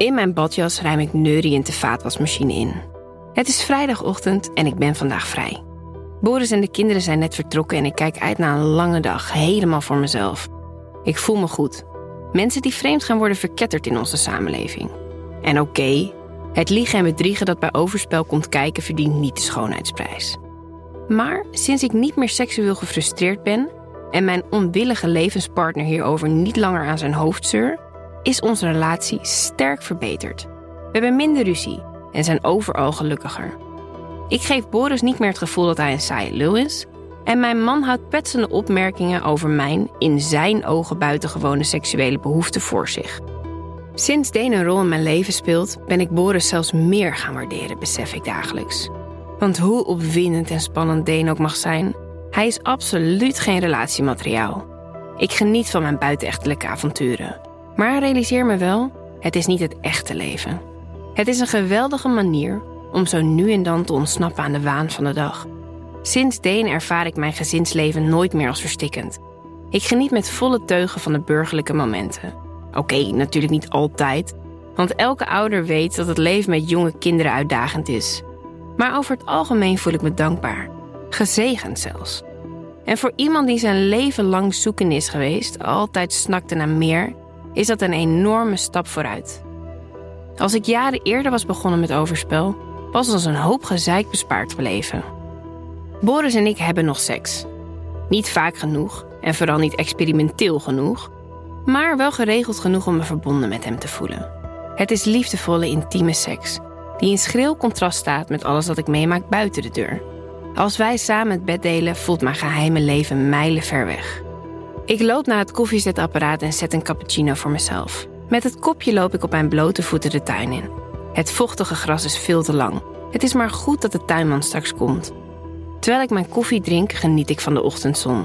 In mijn badjas ruim ik neuriënd de vaatwasmachine in. Het is vrijdagochtend en ik ben vandaag vrij. Boris en de kinderen zijn net vertrokken en ik kijk uit naar een lange dag, helemaal voor mezelf. Ik voel me goed. Mensen die vreemd gaan worden verketterd in onze samenleving. En oké, het liegen en bedriegen dat bij overspel komt kijken verdient niet de schoonheidsprijs. Maar sinds ik niet meer seksueel gefrustreerd ben en mijn onwillige levenspartner hierover niet langer aan zijn hoofd zeur, is onze relatie sterk verbeterd. We hebben minder ruzie en zijn overal gelukkiger. Ik geef Boris niet meer het gevoel dat hij een saaie lul is. En mijn man houdt petsende opmerkingen over mijn, in zijn ogen buitengewone seksuele behoeften voor zich. Sinds Deen een rol in mijn leven speelt, ben ik Boris zelfs meer gaan waarderen, besef ik dagelijks. Want hoe opwindend en spannend Deen ook mag zijn, hij is absoluut geen relatiemateriaal. Ik geniet van mijn buitenechtelijke avonturen. Maar realiseer me wel, het is niet het echte leven. Het is een geweldige manier om zo nu en dan te ontsnappen aan de waan van de dag. Sindsdien ervaar ik mijn gezinsleven nooit meer als verstikkend. Ik geniet met volle teugen van de burgerlijke momenten. Oké, natuurlijk niet altijd, want elke ouder weet dat het leven met jonge kinderen uitdagend is. Maar over het algemeen voel ik me dankbaar, gezegend zelfs. En voor iemand die zijn leven lang zoeken is geweest, altijd snakte naar meer, is dat een enorme stap vooruit. Als ik jaren eerder was begonnen met overspel, was ons een hoop gezeik bespaard gebleven. Boris en ik hebben nog seks. Niet vaak genoeg en vooral niet experimenteel genoeg, maar wel geregeld genoeg om me verbonden met hem te voelen. Het is liefdevolle, intieme seks, die in schril contrast staat met alles wat ik meemaak buiten de deur. Als wij samen het bed delen, voelt mijn geheime leven mijlen ver weg. Ik loop naar het koffiezetapparaat en zet een cappuccino voor mezelf. Met het kopje loop ik op mijn blote voeten de tuin in. Het vochtige gras is veel te lang. Het is maar goed dat de tuinman straks komt. Terwijl ik mijn koffie drink, geniet ik van de ochtendzon.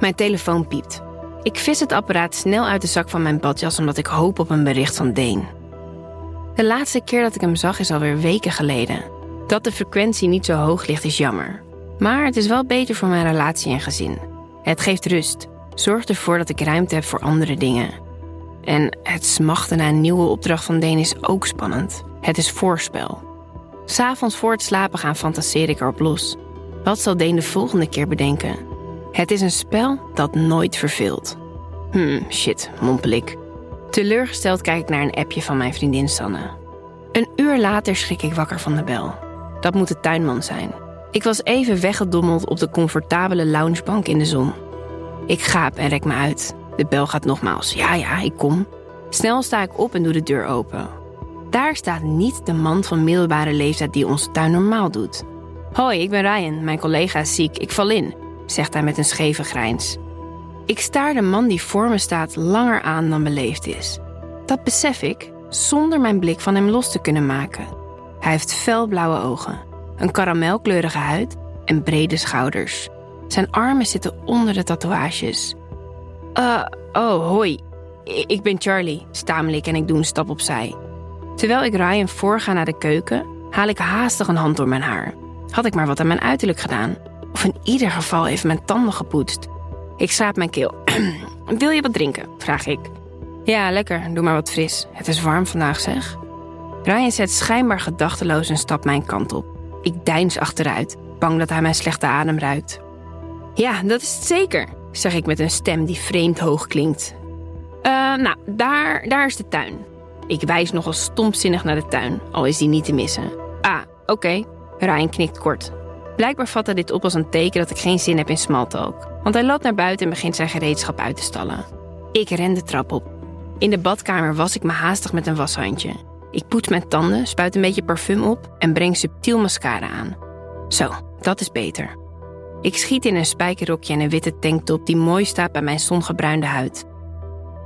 Mijn telefoon piept. Ik vis het apparaat snel uit de zak van mijn badjas omdat ik hoop op een bericht van Deen. De laatste keer dat ik hem zag is alweer weken geleden. Dat de frequentie niet zo hoog ligt is jammer. Maar het is wel beter voor mijn relatie en gezin. Het geeft rust. Zorgt ervoor dat ik ruimte heb voor andere dingen. En het smachten naar een nieuwe opdracht van Deen is ook spannend. Het is voorspel. S'avonds voor het slapen gaan fantaseer ik erop los. Wat zal Deen de volgende keer bedenken? Het is een spel dat nooit verveelt. Hmm, shit, mompel ik. Teleurgesteld kijk ik naar een appje van mijn vriendin Sanne. Een uur later schrik ik wakker van de bel. Dat moet de tuinman zijn. Ik was even weggedommeld op de comfortabele loungebank in de zon. Ik gaap en rek me uit. De bel gaat nogmaals. Ja, ja, ik kom. Snel sta ik op en doe de deur open. Daar staat niet de man van middelbare leeftijd die onze tuin normaal doet. Hoi, ik ben Ryan. Mijn collega is ziek. Ik val in, zegt hij met een scheve grijns. Ik staar de man die voor me staat langer aan dan beleefd is. Dat besef ik zonder mijn blik van hem los te kunnen maken. Hij heeft felblauwe ogen, een karamelkleurige huid en brede schouders. Zijn armen zitten onder de tatoeages. Uh, oh, hoi. Ik ben Charlie, stamel ik en ik doe een stap opzij. Terwijl ik Ryan voorga naar de keuken, haal ik haastig een hand door mijn haar. Had ik maar wat aan mijn uiterlijk gedaan. Of in ieder geval even mijn tanden gepoetst. Ik schraap mijn keel. Wil je wat drinken? vraag ik. Ja, lekker. Doe maar wat fris. Het is warm vandaag, zeg. Ryan zet schijnbaar gedachteloos een stap mijn kant op. Ik deins achteruit, bang dat hij mijn slechte adem ruikt. Ja, dat is het zeker, zeg ik met een stem die vreemd hoog klinkt. Uh, nou, daar, daar is de tuin. Ik wijs nogal stompzinnig naar de tuin, al is die niet te missen. Ah, oké. Okay. Knikt kort. Blijkbaar vat hij dit op als een teken dat ik geen zin heb in smalltalk. Want hij loopt naar buiten en begint zijn gereedschap uit te stallen. Ik ren de trap op. In de badkamer was ik me haastig met een washandje. Ik poets mijn tanden, spuit een beetje parfum op en breng subtiel mascara aan. Zo, dat is beter. Ik schiet in een spijkerrokje en een witte tanktop die mooi staat bij mijn zongebruinde huid.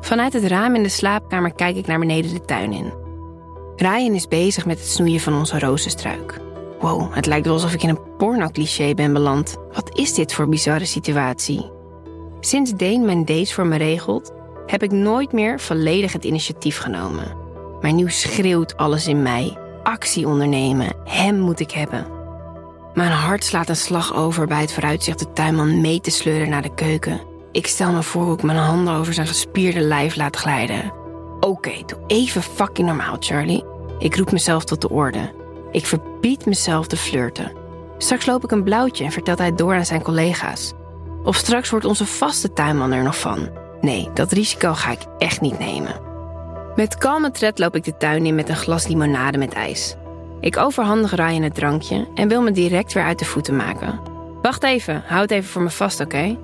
Vanuit het raam in de slaapkamer kijk ik naar beneden de tuin in. Ryan is bezig met het snoeien van onze rozenstruik. Wow, het lijkt wel alsof ik in een porno-cliché ben beland. Wat is dit voor bizarre situatie? Sinds Deen mijn dates voor me regelt, heb ik nooit meer volledig het initiatief genomen. Maar nu schreeuwt alles in mij. Actie ondernemen, hem moet ik hebben. Mijn hart slaat een slag over bij het vooruitzicht de tuinman mee te sleuren naar de keuken. Ik stel me voor hoe ik mijn handen over zijn gespierde lijf laat glijden. Oké, doe even fucking normaal, Charlie. Ik roep mezelf tot de orde. Ik verbied mezelf te flirten. Straks loop ik een blauwtje en vertelt hij door aan zijn collega's. Of straks wordt onze vaste tuinman er nog van. Nee, dat risico ga ik echt niet nemen. Met kalme tred loop ik de tuin in met een glas limonade met ijs. Ik overhandig Ryan het drankje en wil me direct weer uit de voeten maken. Wacht even, houd even voor me vast, oké?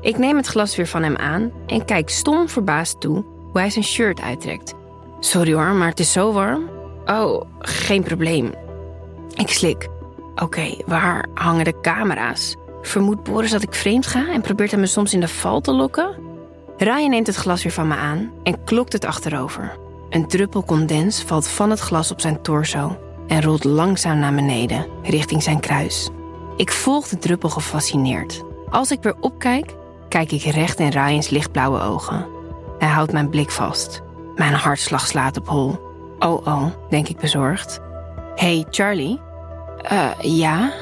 Ik neem het glas weer van hem aan en kijk stom verbaasd toe hoe hij zijn shirt uittrekt. Sorry hoor, maar het is zo warm. Oh, geen probleem. Ik slik. Oké, waar hangen de camera's? Vermoedt Boris dat ik vreemd ga en probeert hij me soms in de val te lokken? Ryan neemt het glas weer van me aan en klokt het achterover. Een druppel condens valt van het glas op zijn torso en rolt langzaam naar beneden, richting zijn kruis. Ik volg de druppel gefascineerd. Als ik weer opkijk, kijk ik recht in Ryans lichtblauwe ogen. Hij houdt mijn blik vast. Mijn hartslag slaat op hol. Oh oh, denk ik bezorgd. Hey, Charlie? Uh, ja?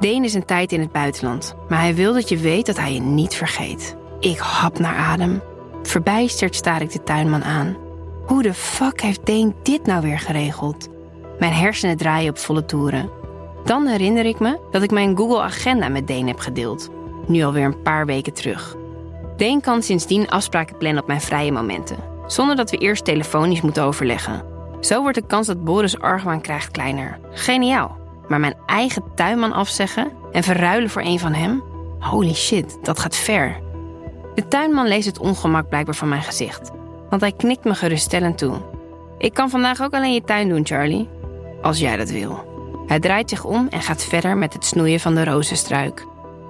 Deen is een tijd in het buitenland, maar hij wil dat je weet dat hij je niet vergeet. Ik hap naar adem. Verbijsterd staar ik de tuinman aan. Hoe de fuck heeft Deen dit nou weer geregeld? Mijn hersenen draaien op volle toeren. Dan herinner ik me dat ik mijn Google Agenda met Deen heb gedeeld. Nu alweer een paar weken terug. Deen kan sindsdien afspraken plannen op mijn vrije momenten, zonder dat we eerst telefonisch moeten overleggen. Zo wordt de kans dat Boris argwaan krijgt kleiner. Geniaal. Maar mijn eigen tuinman afzeggen en verruilen voor een van hem? Holy shit, dat gaat ver. De tuinman leest het ongemak blijkbaar van mijn gezicht, want hij knikt me geruststellend toe. Ik kan vandaag ook alleen je tuin doen, Charlie. Als jij dat wil. Hij draait zich om en gaat verder met het snoeien van de rozenstruik.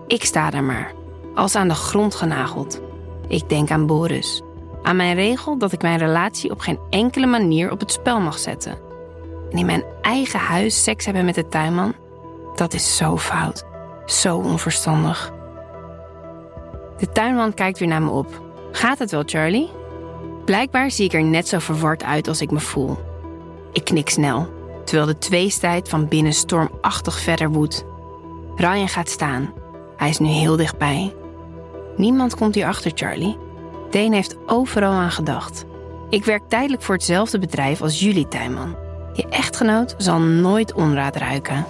Ik sta er maar, als aan de grond genageld. Ik denk aan Boris. Aan mijn regel dat ik mijn relatie op geen enkele manier op het spel mag zetten. En in mijn eigen huis seks hebben met de tuinman, dat is zo fout. Zo onverstandig. De tuinman kijkt weer naar me op. Gaat het wel, Charlie? Blijkbaar zie ik er net zo verward uit als ik me voel. Ik knik snel, terwijl de tweestrijd van binnen stormachtig verder woedt. Ryan gaat staan. Hij is nu heel dichtbij. Niemand komt hier achter, Charlie. Dane heeft overal aan gedacht. Ik werk tijdelijk voor hetzelfde bedrijf als jullie tuinman. Je echtgenoot zal nooit onraad ruiken.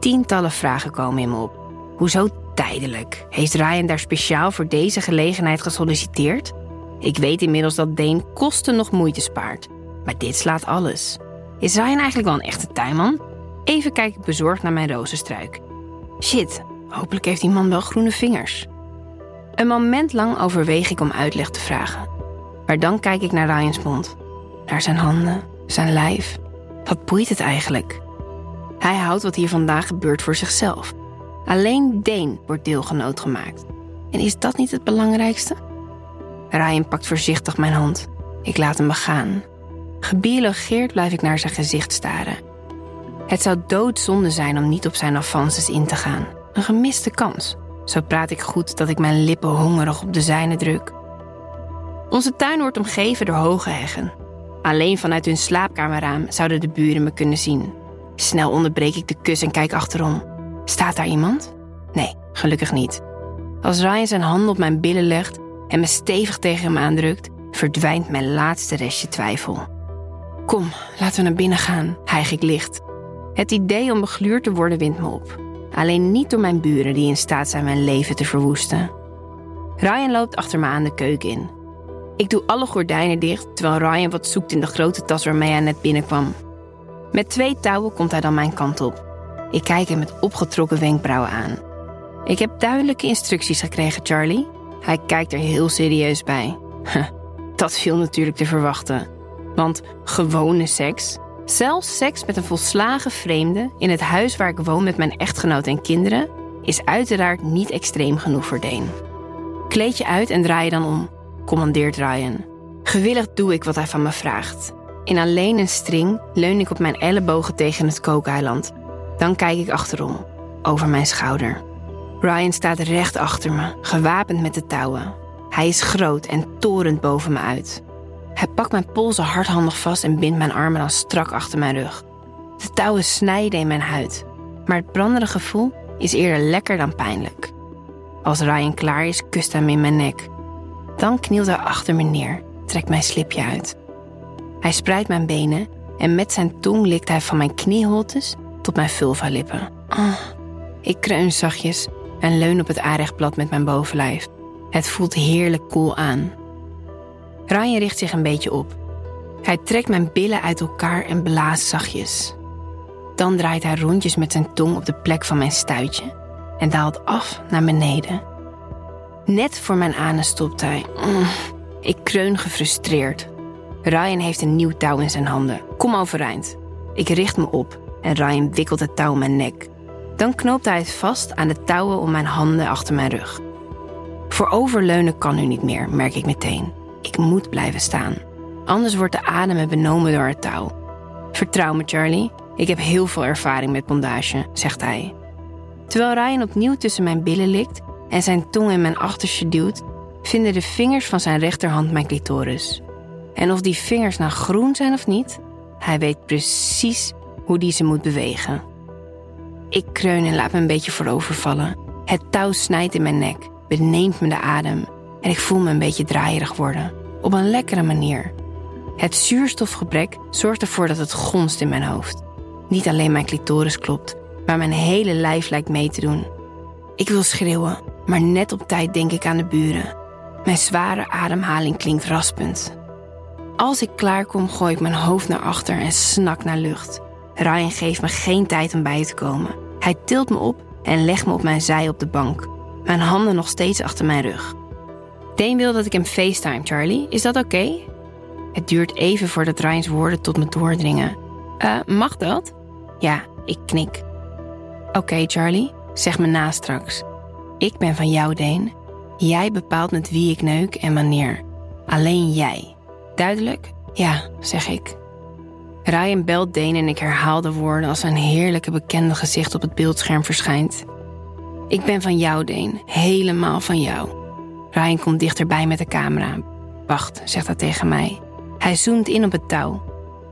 Tientallen vragen komen in me op. Hoezo tijdelijk? Heeft Ryan daar speciaal voor deze gelegenheid gesolliciteerd? Ik weet inmiddels dat Dane kosten nog moeite spaart. Maar dit slaat alles. Is Ryan eigenlijk wel een echte tuinman? Even kijk ik bezorgd naar mijn rozenstruik. Shit, hopelijk heeft die man wel groene vingers. Een moment lang overweeg ik om uitleg te vragen. Maar dan kijk ik naar Ryans mond. Naar zijn handen, zijn lijf. Wat boeit het eigenlijk? Hij houdt wat hier vandaag gebeurt voor zichzelf. Alleen Dane wordt deelgenoot gemaakt. En is dat niet het belangrijkste? Ryan pakt voorzichtig mijn hand. Ik laat hem begaan. Gebiologeerd blijf ik naar zijn gezicht staren. Het zou doodzonde zijn om niet op zijn avances in te gaan. Een gemiste kans. Zo praat ik goed dat ik mijn lippen hongerig op de zijne druk. Onze tuin wordt omgeven door hoge heggen. Alleen vanuit hun slaapkamerraam zouden de buren me kunnen zien. Snel onderbreek ik de kus en kijk achterom. Staat daar iemand? Nee, gelukkig niet. Als Ryan zijn handen op mijn billen legt en me stevig tegen hem aandrukt, verdwijnt mijn laatste restje twijfel. Kom, laten we naar binnen gaan, hijg ik licht. Het idee om begluurd te worden wint me op. Alleen niet door mijn buren die in staat zijn mijn leven te verwoesten. Ryan loopt achter me aan de keuken in. Ik doe alle gordijnen dicht terwijl Ryan wat zoekt in de grote tas waarmee hij net binnenkwam. Met twee touwen komt hij dan mijn kant op. Ik kijk hem met opgetrokken wenkbrauwen aan. Ik heb duidelijke instructies gekregen, Charlie. Hij kijkt er heel serieus bij. Dat viel natuurlijk te verwachten. Want gewone seks, zelfs seks met een volslagen vreemde in het huis waar ik woon met mijn echtgenoot en kinderen, is uiteraard niet extreem genoeg voor Deen. Kleed je uit en draai je dan om, commandeert Ryan. Gewillig doe ik wat hij van me vraagt. In alleen een string leun ik op mijn ellebogen tegen het kookeiland. Dan kijk ik achterom, over mijn schouder. Ryan staat recht achter me, gewapend met de touwen. Hij is groot en torend boven me uit. Hij pakt mijn polsen hardhandig vast en bindt mijn armen dan strak achter mijn rug. De touwen snijden in mijn huid, maar het brandende gevoel is eerder lekker dan pijnlijk. Als Ryan klaar is, kust hij me in mijn nek. Dan knielt hij achter me neer, trekt mijn slipje uit. Hij spreidt mijn benen en met zijn tong likt hij van mijn knieholtes tot mijn vulva-lippen. Oh, ik kreun zachtjes en leun op het aanrechtblad met mijn bovenlijf. Het voelt heerlijk koel aan. Ryan richt zich een beetje op. Hij trekt mijn billen uit elkaar en blaast zachtjes. Dan draait hij rondjes met zijn tong op de plek van mijn stuitje en daalt af naar beneden. Net voor mijn anus stopt hij. Mm, ik kreun gefrustreerd. Ryan heeft een nieuw touw in zijn handen. Kom overeind. Ik richt me op en Ryan wikkelt het touw om mijn nek. Dan knoopt hij het vast aan de touwen om mijn handen achter mijn rug. Voor overleunen kan nu niet meer, merk ik meteen. Ik moet blijven staan. Anders wordt de adem me benomen door het touw. Vertrouw me, Charlie. Ik heb heel veel ervaring met bondage, zegt hij. Terwijl Ryan opnieuw tussen mijn billen likt en zijn tong in mijn achterste duwt, vinden de vingers van zijn rechterhand mijn clitoris. En of die vingers nou groen zijn of niet, hij weet precies hoe die ze moet bewegen. Ik kreun en laat me een beetje voorovervallen. Het touw snijdt in mijn nek, beneemt me de adem en ik voel me een beetje draaierig worden. Op een lekkere manier. Het zuurstofgebrek zorgt ervoor dat het gonst in mijn hoofd. Niet alleen mijn clitoris klopt, maar mijn hele lijf lijkt mee te doen. Ik wil schreeuwen, maar net op tijd denk ik aan de buren. Mijn zware ademhaling klinkt raspend. Als ik klaarkom, gooi ik mijn hoofd naar achter en snak naar lucht. Ryan geeft me geen tijd om bij te komen. Hij tilt me op en legt me op mijn zij op de bank. Mijn handen nog steeds achter mijn rug. Deen wil dat ik hem FaceTime, Charlie. Is dat oké? Het duurt even voordat Ryan's woorden tot me doordringen. Uh, mag dat? Ja, ik knik. Oké, Charlie, zeg me na straks. Ik ben van jou, Deen. Jij bepaalt met wie ik neuk en wanneer. Alleen jij. Duidelijk? Ja, zeg ik. Ryan belt Dane en ik herhaal de woorden als een heerlijke bekende gezicht op het beeldscherm verschijnt. Ik ben van jou, Dane. Helemaal van jou. Ryan komt dichterbij met de camera. Wacht, zegt hij tegen mij. Hij zoomt in op het touw.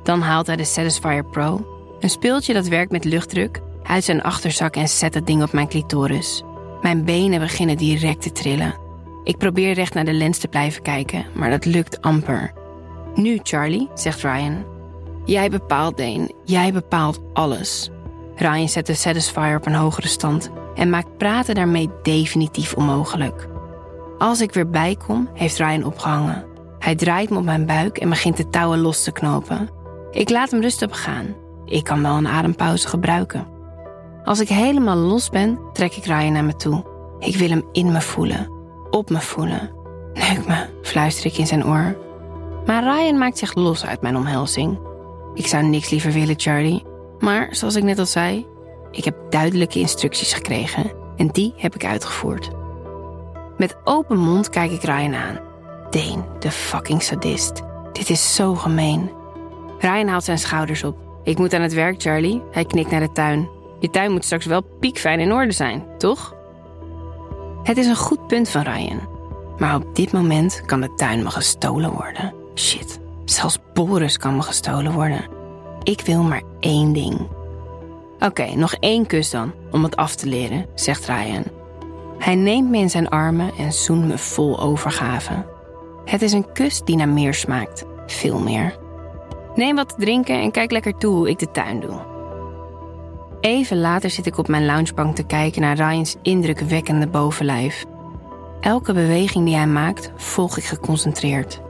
Dan haalt hij de Satisfyer Pro, een speeltje dat werkt met luchtdruk, uit zijn achterzak en zet het ding op mijn clitoris. Mijn benen beginnen direct te trillen. Ik probeer recht naar de lens te blijven kijken, maar dat lukt amper. Nu, Charlie, zegt Ryan. Jij bepaalt, Dane. Jij bepaalt alles. Ryan zet de Satisfier op een hogere stand en maakt praten daarmee definitief onmogelijk. Als ik weer bijkom, heeft Ryan opgehangen. Hij draait me op mijn buik en begint de touwen los te knopen. Ik laat hem rustig begaan. Ik kan wel een adempauze gebruiken. Als ik helemaal los ben, trek ik Ryan naar me toe. Ik wil hem in me voelen, op me voelen. Neuk me, fluister ik in zijn oor. Maar Ryan maakt zich los uit mijn omhelzing. Ik zou niks liever willen, Charlie. Maar zoals ik net al zei, ik heb duidelijke instructies gekregen en die heb ik uitgevoerd. Met open mond kijk ik Ryan aan. Dane, de fucking sadist. Dit is zo gemeen. Ryan haalt zijn schouders op. Ik moet aan het werk, Charlie. Hij knikt naar de tuin. Je tuin moet straks wel piekfijn in orde zijn, toch? Het is een goed punt van Ryan. Maar op dit moment kan de tuin me gestolen worden. Shit, zelfs Boris kan me gestolen worden. Ik wil maar één ding. Oké, nog één kus dan, om het af te leren, zegt Ryan. Hij neemt me in zijn armen en zoent me vol overgave. Het is een kus die naar meer smaakt, veel meer. Neem wat te drinken en kijk lekker toe hoe ik de tuin doe. Even later zit ik op mijn loungebank te kijken naar Ryans indrukwekkende bovenlijf. Elke beweging die hij maakt, volg ik geconcentreerd.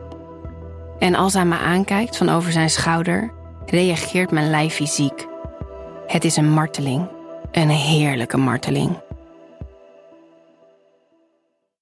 En als hij me aankijkt van over zijn schouder, reageert mijn lijf fysiek. Het is een marteling, een heerlijke marteling.